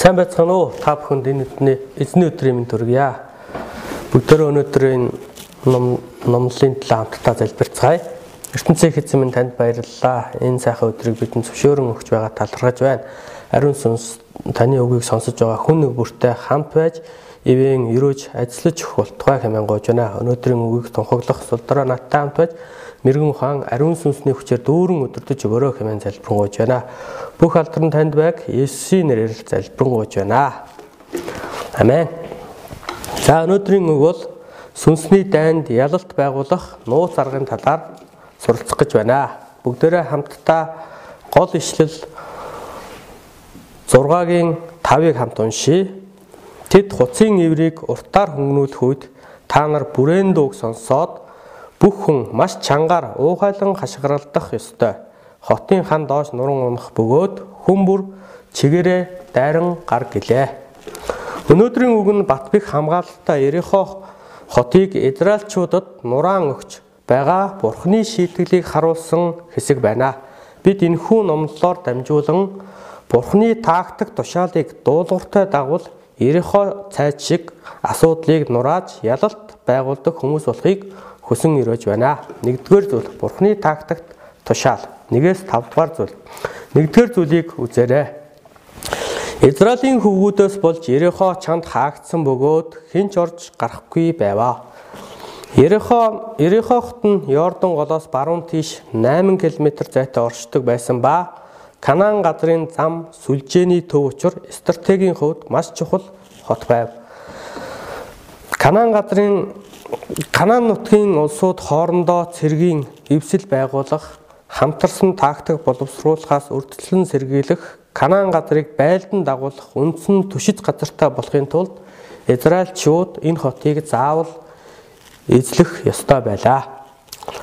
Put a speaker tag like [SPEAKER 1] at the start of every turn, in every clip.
[SPEAKER 1] Сайн байцгаана уу? Та бүхэнд энэ өдрийн эзний өдрийн мэнд хүргье. Бүгдөө өнөөдөр энэ ном номлын талаар хамтдаа залбирцгаая. ертөнцийн эзэн минь танд баярлалаа. Энэ сайхан өдрийг бидэнд зөвшөөрөн өгч байгаа талархаж байна. Ариун сүнс таны үгийг сонсож байгаа хүн нэг бүртээ хамт байж ивэн өрөөж ажиллаж өгөх болтугай хэмээн гоож байна. Өнөөдрийн үгийг тунхаглах сулдраа надтай хамт байж мэрэгэн ухаан ариун сүнсний хүчээр дүүрэн өдөртөж өгөөрэй хэмээн залбирanгуйж байна. Бүх алдар нь танд байг Есүсийн нэрээр залбирanгуйж байна. Амен. За өнөөдрийн үг бол сүнсний дайнд ялалт байгуулах нууц аргын талаар суралцах гэж байна. Бүгдээрээ хамтдаа гол ишлэл 6-гийн 5-ыг хамт уншийе. Тэд хуцын иврийг уртаар хөнгнүүлэх үед та нар бүрээн дууг сонсоод Бүх хүн маш чангаар уухайлан хашгиралдах ёстой. Хотын хан доош нуран унах бөгөөд хүн бүр чигээрээ дайран гар гэлээ. Өнөөдрийн үг нь Батбих хамгаалалтаа Ерехо хотыг Израильчуудад нураан өгч байгаа Бурхны шийтгэлийг харуулсан хэсэг байна. Бид энэхүү номлолоор дамжуулан Бурхны тактик тушаалыг дуулууртай дагвал Ерехо цайд шиг асуудлыг нурааж ялалт байгуулдаг хүмүүс болохыг хүсэн өрөөж байна. Нэгдүгээр зүйл Бурхны тактикт тушаал. Нэгээс 5 дугаар зүйл. Нэгдүгээр зүйлийг үзээрэй. Израилийн хөвгүүдөөс болж Ерехо чанд хаагдсан бөгөөд хинч орж гарахгүй байваа. Ерехо Ерехохт нь Йордан голоос баруун тийш 8 км зайтай оршдог байсан ба Канаан газрын зам сүлжээний төв учир стратегийн хувьд маш чухал хот байв. Канаан газрын Канаан нутгийн улсууд хоорондоо цэргийн эвсэл байгуулах, хамтарсан тактик боловсруулахаас үрдчлэн сэргийлэх, Канаан газрыг байлдан дагуулах үндсэн түшиж газартай болохын тулд Израильчууд энэ хотыг заавал эзлэх ёстой байлаа.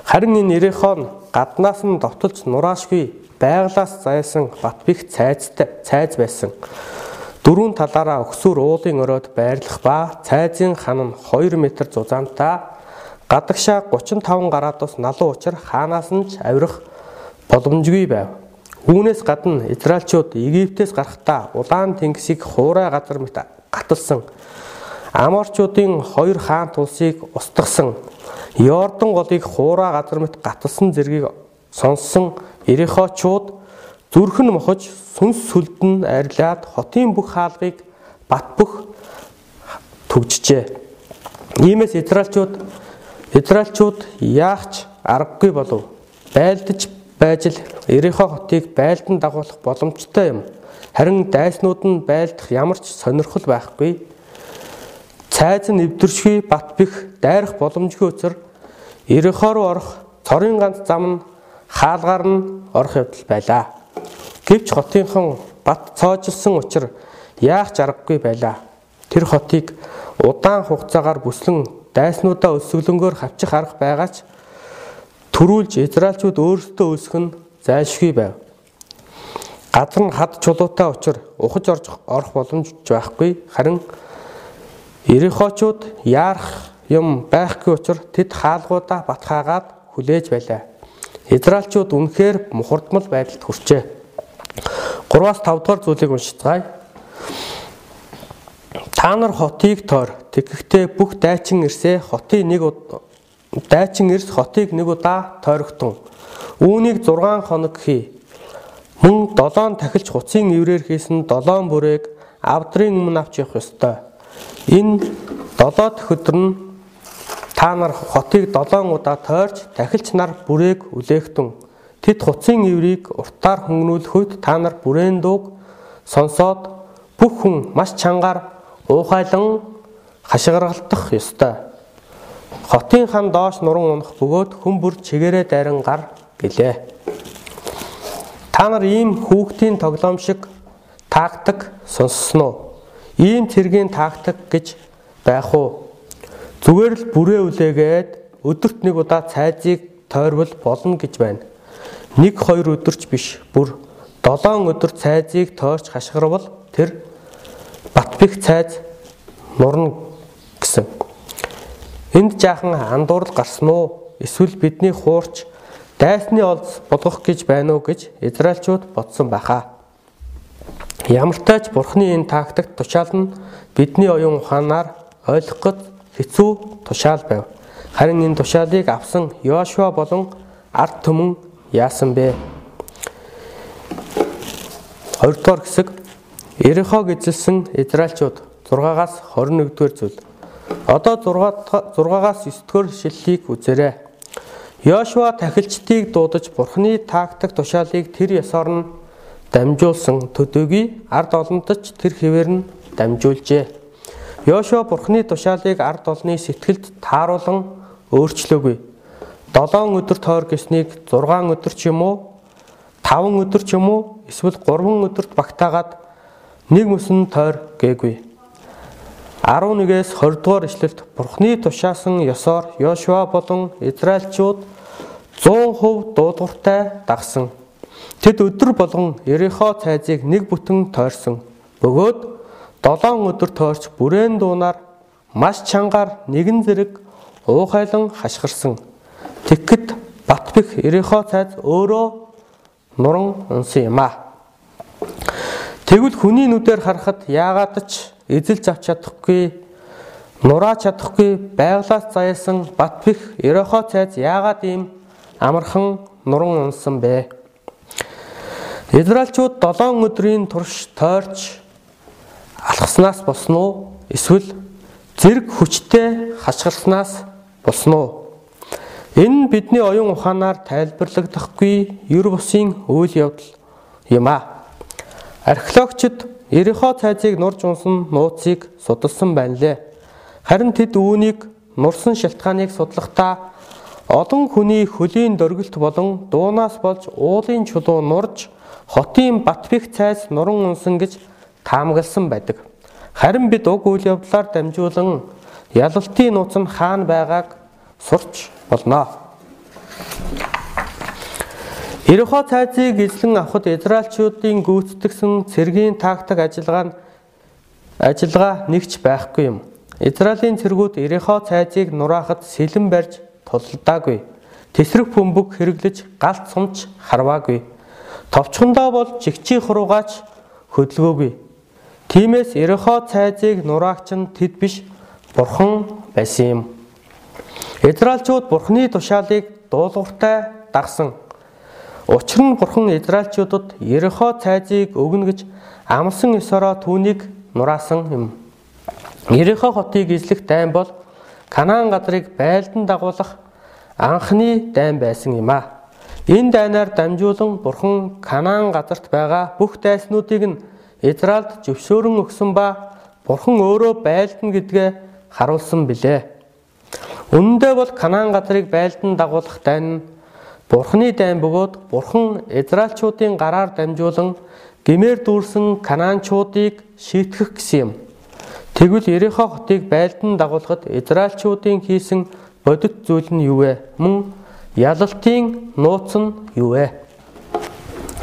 [SPEAKER 1] Харин энэ Иерихон гаднаас нь довтолж нураашгүй байглаас зайсан Батбих цайзтай цайз байсан. Дөрвөн талаараа өксөр уулын өрөөд байрлах ба цайзын хан нь 2 м зузаантай гадагшаа 35 градус налуу учир хаанаас нь ч авирах боломжгүй байв. Үүнээс гадна Израильчууд Египтээс гарахдаа улаан тэнгисийг хуурай газар мэт гаталсан. Аморчуудын хоёр хаан тулсыг устгасан. Йордан голыг хуурай газар мэт гаталсан зэргийг сонссон Ирихочууд зүрхэн мохож сүнс сүлдэн арилаад хотын бүх хаалгыг бат бөх төгжжээ. Иймээс Израильчууд Израильчууд яахч аргагүй болов. Байлдаж байж л Ерихо хотыг байлдан дагуулах боломжтой юм. Харин дайснууд нь байлдах ямар ч сонирхол байхгүй. Цайз нь эвдэршгүй бат бих дайрах боломжгүй учраас Ерихо руу орох цорын ганц зам нь хаалгаар нь орох явдал байлаа. Гэвч хотынхон бат цоожилсан учраас яах аргагүй байлаа. Тэр хотыг удаан хугацаагаар бүслэн дайснуудаа өсөглөнгөөр хавчих арга байгаач төрүүлж Израильчууд өөрсдөө өсөх нь зайлшгүй байв. Газар нь хад чулуутай учраас ухаж орж орох боломж байхгүй. Харин Ирихочууд яарах юм байхгүй учраас тэд хаалгуудаа батхаагаад хүлээж байлаа. Израильчууд үнэхээр мухардмал байдалд хүрчээ. 3-аас 5 дугаар зүйлийг уншицгаая. Та нар хотыг тойр. Тэгэхдээ бүх дайчин ирсээ хотын нэг дайчин ирс хотыг нэг удаа тойрогтун. Үүнийг 6 хоног хий. Мөн 7 тахилч хуцын иврээр хийсэн 7 бүрээг авдрын өмнө авч явах ёстой. Энэ 7 дэх өдөр нь та нар хотыг 7 удаа тойрч тахилч нар бүрээг үлээхтэн Тэд хуцын иврийг уртаар хөнгнүүлэх үед та нар бүрээн дууг сонсоод бүх хүн маш чангаар уухайлан хашгиргалтах ёстой. Хотын хан доош нуран унах бөгөөд хүн бүр чигээрээ дайран гар гэлээ. Та нар ийм хүүхдийн тоглоом шиг сонссон уу? Ийм цэргийн тактик гэж байх уу? Зүгээр л бүрээ үлээгээд өдөрт нэг удаа цайзыг тойрвол болно гэж байна. 1 2 өдөрч биш бүр 7 өдөр цайзыг тоорч хашгирвал тэр Батбих цайз нурна гэсэн. Энд жаахан андуурл гарсан уу? Эсвэл бидний хуурч дайсны олз болгох гэж байна уу гэж Израильчууд бодсон байхаа. Ямартай ч Бурхны энэ тактикт тушаал нь бидний оюун ухаанаар ойлгоход хэцүү тушаал байв. Харин энэ тушаалыг авсан Йошуа болон ард түмэн яасан бэ? 2 дугаар хэсэг Ерехог эзэлсэн Израильчууд 6-аас 21 дугаар зүйл. Одоо 6-аас 9 дугаар шиллийг үзээрэй. Йошуа тахилчдыг дуудаж Бурхны тактик тушаалыг тэр ёсоор нь дамжуулсан төдөөгүй ард олондоч тэр хэвээр нь дамжуулжээ. Йошуа Бурхны тушаалыг ард олны сэтгэлд тааруулан өөрчлөөгүй. 7 өдөр тойр гэснийг 6 өдөр ч юм уу 5 өдөр ч юм уу эсвэл 3 өдөрт багтаагаад нэг мөсөн тойр гээгүй. 11-ээс 20 дугаар ишлэлт Бурхны тушаасан ёсоор Йошуа болон Израильчууд 100% дуудвартай дагсан. Тэд өдөр болгон Ерехо цайзыг нэг бүтэн тойрсон. Бөгөөд 7 өдөр тойрч бүрээн дуунаар маш чангаар нэгэн зэрэг уухайлан хашгирсан. Тэгэхэд Батбих Ерехо цайз өөрөө нуран унсан юм а. Тэгвэл хүний нүдээр харахад яагаад ч эзэлж авч чадахгүй нураач чадахгүй байглаас заяасан Батбих Ерехо цайз яагаад ийм амархан нуран унсан бэ? Израильчууд 7 өдрийн турш тойрч алхаснаас болсон уу? Эсвэл зэрэг хүчтэй хашгирснаас болсон уу? Энэ нь бидний оюун ухаанаар тайлбарлагдахгүй ер бусын үйл явдал юм а. Археологчид Ерехо цайзыг нурж унсан нууцыг судалсан байна лээ. Харин тэд үүнийг нурсан шалтгааныг судлахдаа олон хүний хөлийн дөргөлт болон дуунаас болж уулын чулуу нурж хотын Батбих цайз нуран унсан гэж таамагласан байдаг. Харин бид уг үйл явдлаар дамжуулан ялалтын нууц нь хаана байгааг сурч болно. Ерхо цайзыг эзлэн авахд Израильчуудын гүйцэтгэсэн цэргийн тактик ажиллагаа нь ажиллагаа нэгч байхгүй юм. Израилийн цэргүүд Ерхо цайзыг нураахад сэлэн барьж тулдаагүй. Тэсрэг бөмбөг хэрэглэж галт сумч харваагүй Товчхондоо бол чигчийн хуруугаач хөдөлгөөгүй. Тиймээс Ерехо цайзыг нураагч нь тэд биш бурхан байсан юм. Израильчууд бурханы тушаалыг дуулууртай дагсан. Учир нь бурхан Израильчуудад Ерехо цайзыг өгнө гэж амлсан ёсороо түүнийг нураасан юм. Ерехо хотыг эзлэх дайн бол Канаан газрыг байлдан дагуулах анхны дайн байсан юм а. Энэ дайнаар дамжуулан Бурхан Канаан газарт байгаа бүх дайснуудыг нь Израильд зөвшөөрөн өгсөн ба Бурхан өөрөө байлдана гэдгээ харуулсан билээ. Үнэндээ бол Канаан газрыг байлдан дагуулах дайн Бурханы дайн бөгөөд Бурхан Израильчуудын гараар дамжуулан гимээр дүүрсэн Канаанчуудыг шийтгэх гэсэн юм. Тэгвэл Ерехо хотыг байлдан дагуулахад Израильчуудын хийсэн бодит зүйл нь юу вэ? Мөн Ялалтын нууц нь юу вэ?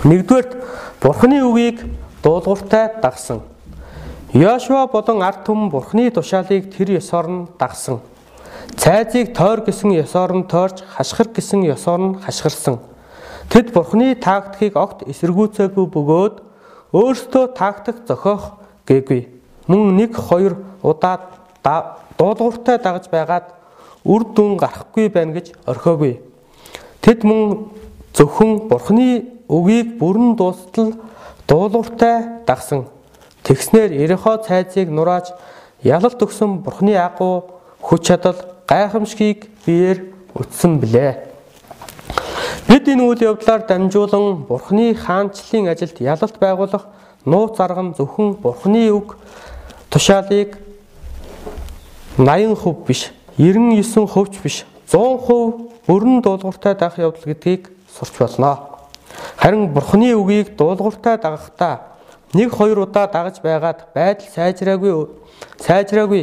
[SPEAKER 1] Нэгдүгээрт Бурхны үгийг дуулууртай дагсан. Йошуа болон ард түмэн Бурхны тушаалыг тэр ёсоор нь дагсан. Цайзыг тойр гэсэн ёсоор нь тойрч, хашгир гэсэн ёсоор нь хашгирсан. Тэд Бурхны тактикийг огт эсэргүүцээгүй бөгөөд өөрсдөө тактик зохиох гээгүй. Мөн нэг хоёр удаа дуулууртай дагаж байгаад үр дүн гарахгүй байна гэж орхиогүй. Тэд мөн зөвхөн Бурхны үгийг бүрэн дуустал дуулууртай дагсан. Тэгснэр Ерехо цайзыг нурааж ялалт өгсөн Бурхны агуу хүч чадал гайхамшигыг биеэр үтсэн билээ. Бид энэ үйл явдлаар дамжуулан Бурхны хаанчлалын ажилд ялалт байгуулах нууц арга нь зөвхөн Бурхны үг тушаалыг 80% биш, 99% ч биш, 100% өрн дуулууртай дагах явдал гэдгийг сурч болно. Харин Бурхны үгийг дуулууртай дагахдаа нэг хоёр удаа дагаж байгаад байдал сайжраагүй сайжраагүй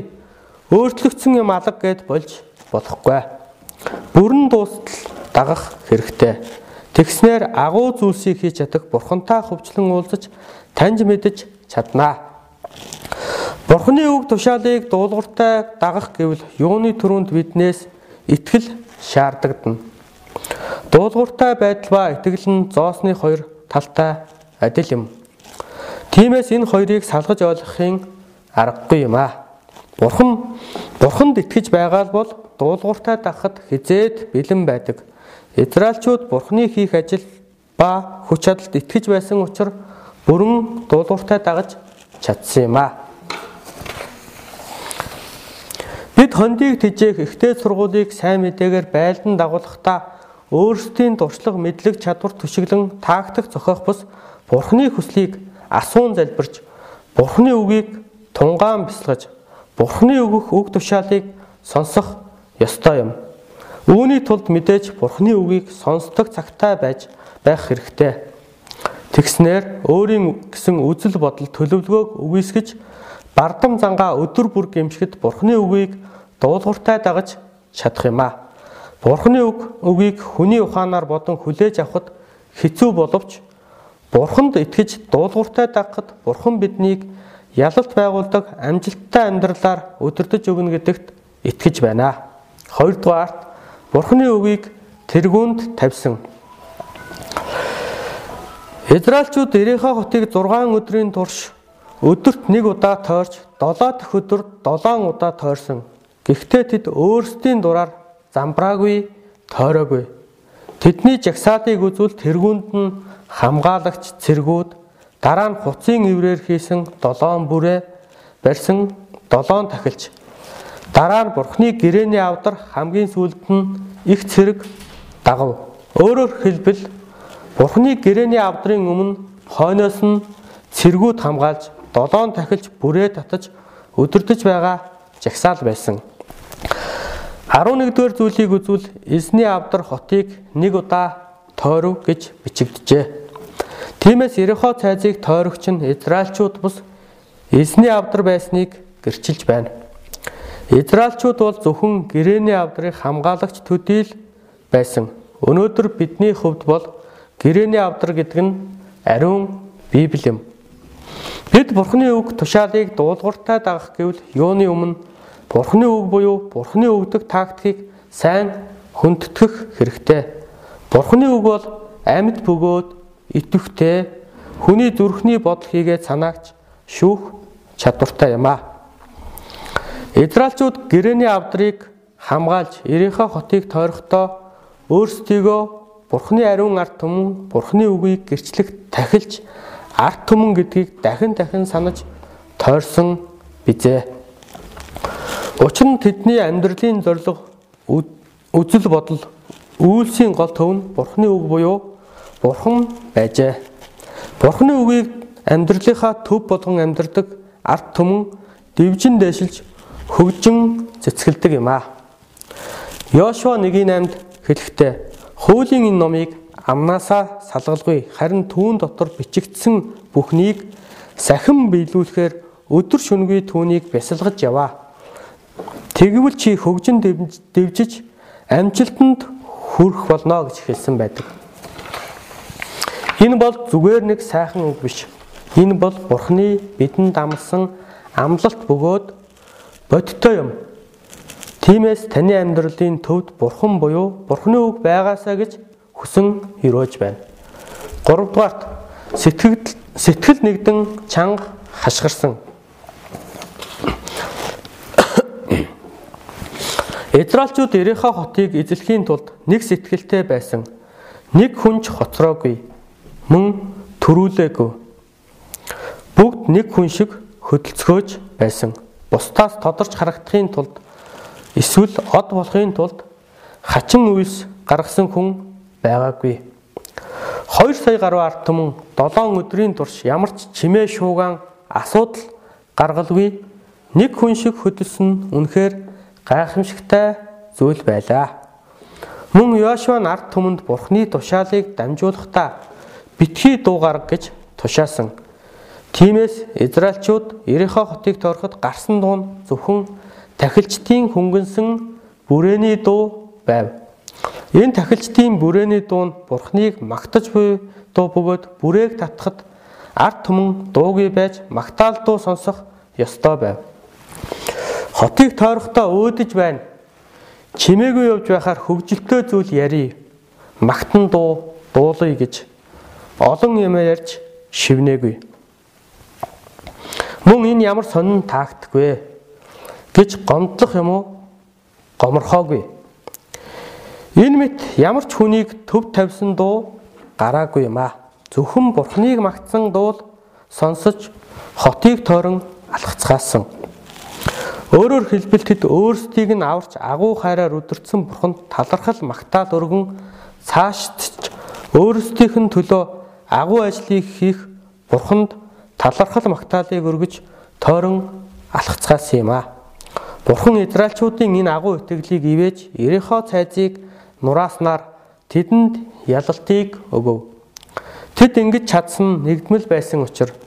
[SPEAKER 1] өөрчлөгдсөн юм алга гэд болж болохгүй. Бүрэн дуустал дагах хэрэгтэй. Тэгснээр агуу зүйлсийг хийж чадах Бурхантай хөвчлэн уулзаж таньж мэдэж чаднаа. Бурхны үг тушаалыг дуулууртай дагах гэвэл юуны төрөнд биднээс итгэл шаардагдана. Дуулууртай байдал ба итгэл нь зоосны хоёр талтай адил юм. Тиймээс энэ хоёрыг салгаж ойлгохын аргагүй юм аа. Бурхан Бурханд итгэж байгаа бол дуулууртай дагахад хизээд бэлэн байдаг. Израильчууд Бурханы хийх ажил ба хүч чадалд итгэж байсан учраас бүрэн дуулууртай дагаж чадсан юм аа. Бид хондийг тижээх ихтэй сургуулийг сайн мэдээгээр байлдан дагуулахдаа өөрсдийн дуршлаг мэдлэг чадвар төшиглэн таагтах зохиох бус Бурханы хүслийг асуун залбирч Бурхны үгийг тунгаан бясалгаж Бурхны өгөх үг тушаалыг сонсох ёстой юм. Үүний тулд мэдээж Бурхны үгийг сонсдог цагтаа байж байх хэрэгтэй. Тэгснээр өөрийн гэсэн үзэл бодол төлөвлөгөөг үгүйсгэж бардам зангаа өдөр бүр гимшгэд Бурхны үгийг дуулууртай дагаж чадах юм а. Бурхны үг үгийг хүний ухаанаар бодон хүлээж авахд хэцүү боловч Бурханд итгэж дуулууртай дагахад Бурхан биднийг ялалт байгуулдаг амжилттай амьдралаар өдөртөж өгнө гэдэгт итгэж байна. Хоёрдугаарт Бурханы үгийг тэргүүнд тавьсан. Израильчууд Иреха хотыг 6 өдрийн турш өдөрт нэг удаа тойрч 7 дахь өдөр 7 удаа тойрсон. Гэхдээ тэд өөрсдийн дураар замбраагүй, тойроогүй. Тэдний жагсаатыг үзвэл тэргүүнд нь хамгаалагч цэргүүд дараа нь хуцын иврээр хийсэн долоон бүрээ барьсан долоон тахилч дараа нь бурхны гэрээний авдар хамгийн сүүлд нь их цэрэг дагав. Өөрөөр хэлбэл бурхны гэрээний авдрын өмнө хойноос нь цэргүүд хамгаалж долоон тахилч бүрээ татаж өдөрдөж байгаа жагсаал байсан. 11-р зүйлийг үзвэл эзний авдар хотыг нэг удаа тойров гэж бичигджээ. Тиймээс Ерехо цайзыг тойрогч нь Израильчууд бус эзний авдар байсныг гэрчилж байна. Израильчууд бол зөвхөн гэрээний авдрыг хамгаалагч төдийл байсан. Өнөөдөр бидний хувьд бол гэрээний авдар гэдэг нь ариун Библи юм. Бид Бурхны үг тушаалыг дуулууртай дагах гэвэл юуны өмнө Бурхны үг буюу Бурхны өгдөг тактикийг сайн хүндэтгэх хэрэгтэй. Бурхны үг бол амьд бөгөөд идэвхтэй хүний зүрхний бодол хийгээд санаагч шүүх чадвартай юм а. Израильчууд гэрээний авдрыг хамгаалж Ирийнхаа хотыг тойрохдоо өөрсдийгөө Бурхны ариун ард түмэн Бурхны үгийг гэрчлэх тахилж ард түмэн гэдгийг дахин дахин санаж тойрсон бизээ. Учир нь тэдний амьдралын зорилго үзэл бодол үйлсийн гол төв нь Бурхны үг буюу Бурхан байжээ. Бурханы үгийг амьдралынхаа төв болгон амьдрдаг арт түмэн дивжин дэшилж хөгжин цэцгэлдэг юм аа. Йошуа 1:8-д хэлэхдээ хуулийн энэ номыг амнаасаа салгалгүй харин түүн дотор бичигдсэн бүхнийг сахин биелүүлэхээр өдөр шөнөгүй түүнийг бясалгаж яваа. Тэгвэл чи хөгжин дэвжиж амжилтанд хүрэх болно гэж хэлсэн байдаг. Энэ бол зүгээр нэг сайхан үг биш. Энэ бол Бурхны бидэнд амласан амлалт бөгөөд бодтой юм. Тиймээс таны амьдралын төвд Бурхан буюу Бурхны үг байгаасаа гэж хүсэн өрөөж байна. 3 дугаарт сэтгэл сэтгэл нэгдэн чанга хашгирсан. Израильчууд Иреха хотыг эзлэхийн тулд нэг сэтгэлтэй байсан. Нэг хүнч хоцроогүй мөн төрүүлээгүй. Бүгд нэг хүн шиг хөдөлцгөөж байсан. Бусдаас тодорч харагдахын тулд эсвэл од болохын тулд хачин үйлс гаргасан хүн байгаагүй. 2 сая гаруй ард түмэн 7 өдрийн турш ямар ч чимээ шуугаан асуудал гаргалгүй нэг хүн шиг хөдөлсөн үнэхээр гайхамшигтай зүйл байлаа. Мөн Йошуа ард түмэнд Бурхны тушаалыг дамжуулахдаа битгий дуугар гэж тушаасан. Тиймээс Израильчууд Иреха хотыг тойроход гарсан дуу нь зөвхөн тахилчдын хөнгөнсөн бүрээний дуу байв. Энэ тахилчдын бүрээний дуу нь Бурхныг магтаж буй дуу бөгөөд бүрээг татхад ард түмэн дуугүй байж магтаал дуу сонсох ёстой байв. Хотыг тойрохдоо өөдөж байна. Чимээгүй явж байхаар хөвгөлтөө зүйл ярий. Магтан дуу дуулъя гэж олон юм ярьж шивнээгүй. энэ ямар сонин вэ гэж гомдлох юм уу? Гоморхоогүй. Энэ мэт ямар ч хүнийг төв тавьсан дуу гараагүй юм а. Зөвхөн бурхныг магтсан дуул сонсож хотыг тойрон алхацгаасан. Өөрөөр хэлбэл тэд өөрсдийг нь аварч агуу хайраар өдөрцөн бурханд талархал магтаал өргөн цаашдч өөрсдийнх нь төлөө агуу ажлыг хийх бурханд талархал магтаалыг өргөж тойрон алхацгаасан юм а. Бурхан Израильчуудын энэ агуу итгэлийг ивэж Ерехо цайзыг нурааснаар тэдэнд ялалтыг өгөв. Тэд ингэж чадсан нэгдмэл байсан учраас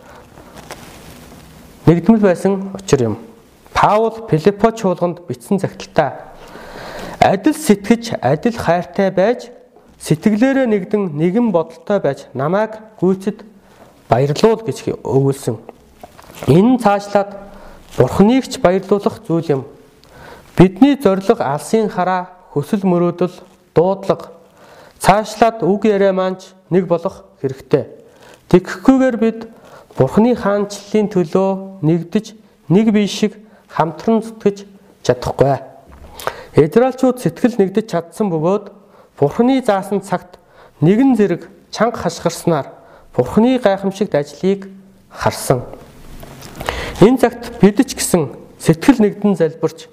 [SPEAKER 1] нэгдмэл байсан учир юм. Паул Филиппо чуулганд бичсэн загталтаа адил сэтгэж, адил хайртай байж, сэтгэлээрээ нэгдэн нэгэн бодолтой байж намайг гүйцэд баярлуул гэж өгүүлсэн. Энэ цаашлаад Бурхныг ч баярлуулах зүйл юм. Бидний зориг алсын хараа, хөсөл мөрөөдөл, дуудлага цаашлаад үг яриа маанч нэг болох хэрэгтэй. Тэгэхгүйгээр бид Бурхны хаанчлалын төлөө нэгдэж нэг бие шиг хамтран зүтгэж чадахгүй. Израильчууд сэтгэл нэгдэж чадсан бөгөөд Бурхны заасан цагт нэгэн зэрэг чанга хашгирснаар Бурхны гайхамшигт ажлыг харсан. Энэ цагт бид ч гэсэн сэтгэл нэгдэн залбирч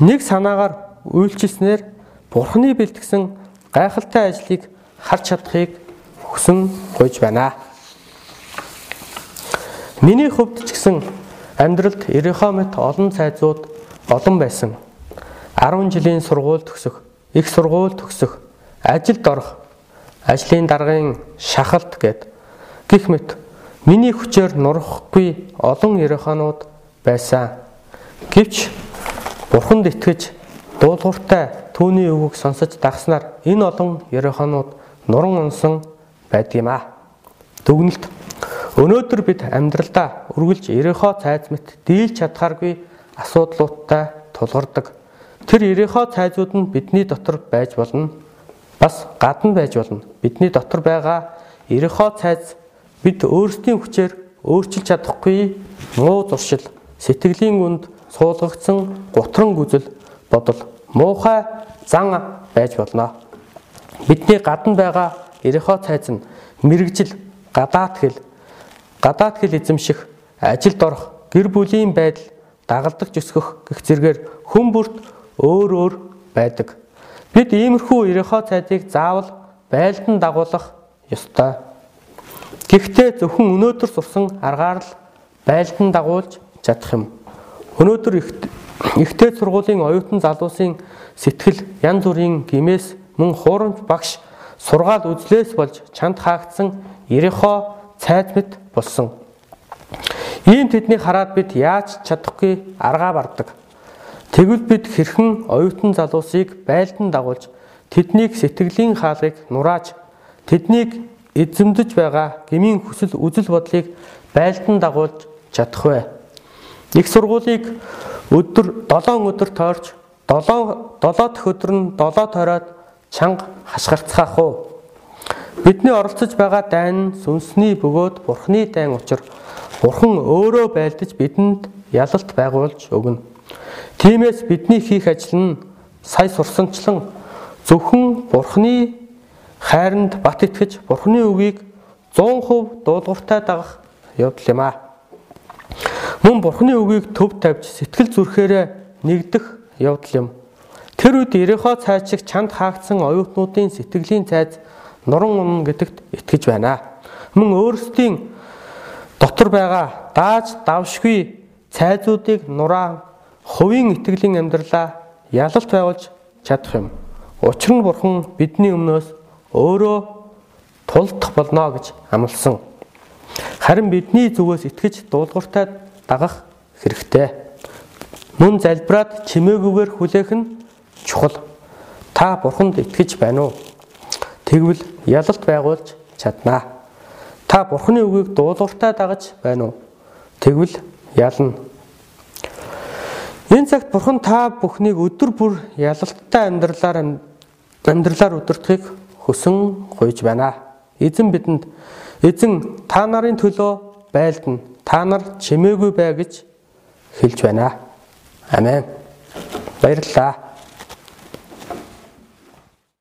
[SPEAKER 1] нэг санаагаар үйлчилснээр Бурхны бэлтгэсэн гайхалтай ажлыг харж чадахыг хүсэн гойж байна. Миний хувьд ч гэсэн амьдралд Ерехомет олон цайзууд олон байсан. 10 жилийн сургууль төгсөх, их сургууль төгсөх, ажилд орох, ажлын даргын шахалт гэд гих мэт миний хүчээр нурахгүй олон Ерехонууд байсан. Гэвч Бурханд итгэж дуулууртай түүний үгийг сонсож дагснаар энэ олон Ерехонууд нуран унсан байдгийм а. Дүгнэлт Өнөөдөр бид амьдралдаа үргэлж ерехоо цайз мэт дийлж чадхааргүй асуудлуудтай тулгардаг. Тэр ерехоо цайзууд нь бидний дотор байж болно. Бас гадна байж болно. Бидний дотор байгаа ерехоо цайз бид өөрсдийн хүчээр өөрчилж чадахгүй муу зуршил, сэтгэлийн үнд суулгагдсан гутран гүзэл бодол, муухай зан байж болно. Бидний гадна байгаа ерехоо цайз нь мэрэгжил, гадаат хэл гадаад хэл эзэмших, ажилд орох, гэр бүлийн байдал, дагалдагч өсгөх гэх зэргээр хүн бүрт өөр өөр байдаг. Бид иймэрхүү ерехоо цайдыг заавал байлдан дагуулах ёстой. Гэхдээ зөвхөн өнөөдөр сурсан аргаар л байлдан дагуулж чадах юм. Өнөөдөр ихтэй сургуулийн оюутан залуусын сэтгэл янз бүрийн гимээс мөн хуурамч багш сургаал үзлээс болж чанд хаагдсан ерехоо цайд мэд болсон. Ийм тэднийг хараад бид яаж чадахгүй аргаа бардаг. Тэгвэл бид хэрхэн оюутан залуусыг байлдан дагуулж тэднийг сэтгэлийн хаалгыг нурааж тэднийг эзэмдэж байгаа гмийн хүсэл үзэл бодлыг байлдан дагуулж чадах вэ? Их сургуулийг өдөр 7 өдөр тойрч 7 7 дахь өдөр нь 7 тойроод чанга хашгирцгаах уу? Бидний оролцож байгаа дайн сүнсний бөгөөд Бурхны дайн учир Бурхан өөрөө байлдаж бидэнд ялалт байгуулж өгнө. Тиймээс бидний хийх ажил нь сая сурсанчлан зөвхөн Бурхны хайранд бат итгэж Бурхны үгийг 100% дуулууртай дагах явдал юм аа. Мөн Бурхны үгийг төв тавьж сэтгэл зүрхээрээ нэгдэх явдал юм. Тэр үед Ерехо цайз шиг чанд хаагдсан оюутнуудын сэтгэлийн цайз нуран унна гэдэгт итгэж байна. Мөн өөрсдийн дотор байгаа дааж давшгүй цайзуудыг нураа хувийн итгэлийн амьдралаа ялалт байгуулж чадах юм. Учир нь бурхан бидний өмнөөс өөрөө тулдах болно гэж амласан. Харин бидний зүгээс итгэж дуулууртай дагах хэрэгтэй. Мөн залбираад чимээгүйгээр хүлээх нь чухал. Та бурханд итгэж байна уу? Тэгвэл ялалт байгуулж чаднаа. Та Бурхны үгийг дуулууртай дагаж байна уу? Тэгвэл ялна. Энэ цагт Бурхан та бүхнийг өдөр бүр ялалттай амьдралаар амьдралаар өдөртөхийг хөсөн гуйж байна. Эзэн бидэнд эзэн та нарын төлөө байлдана. та нар чимээгүй бай гэж хэлж байна. Амен. Баярлалаа.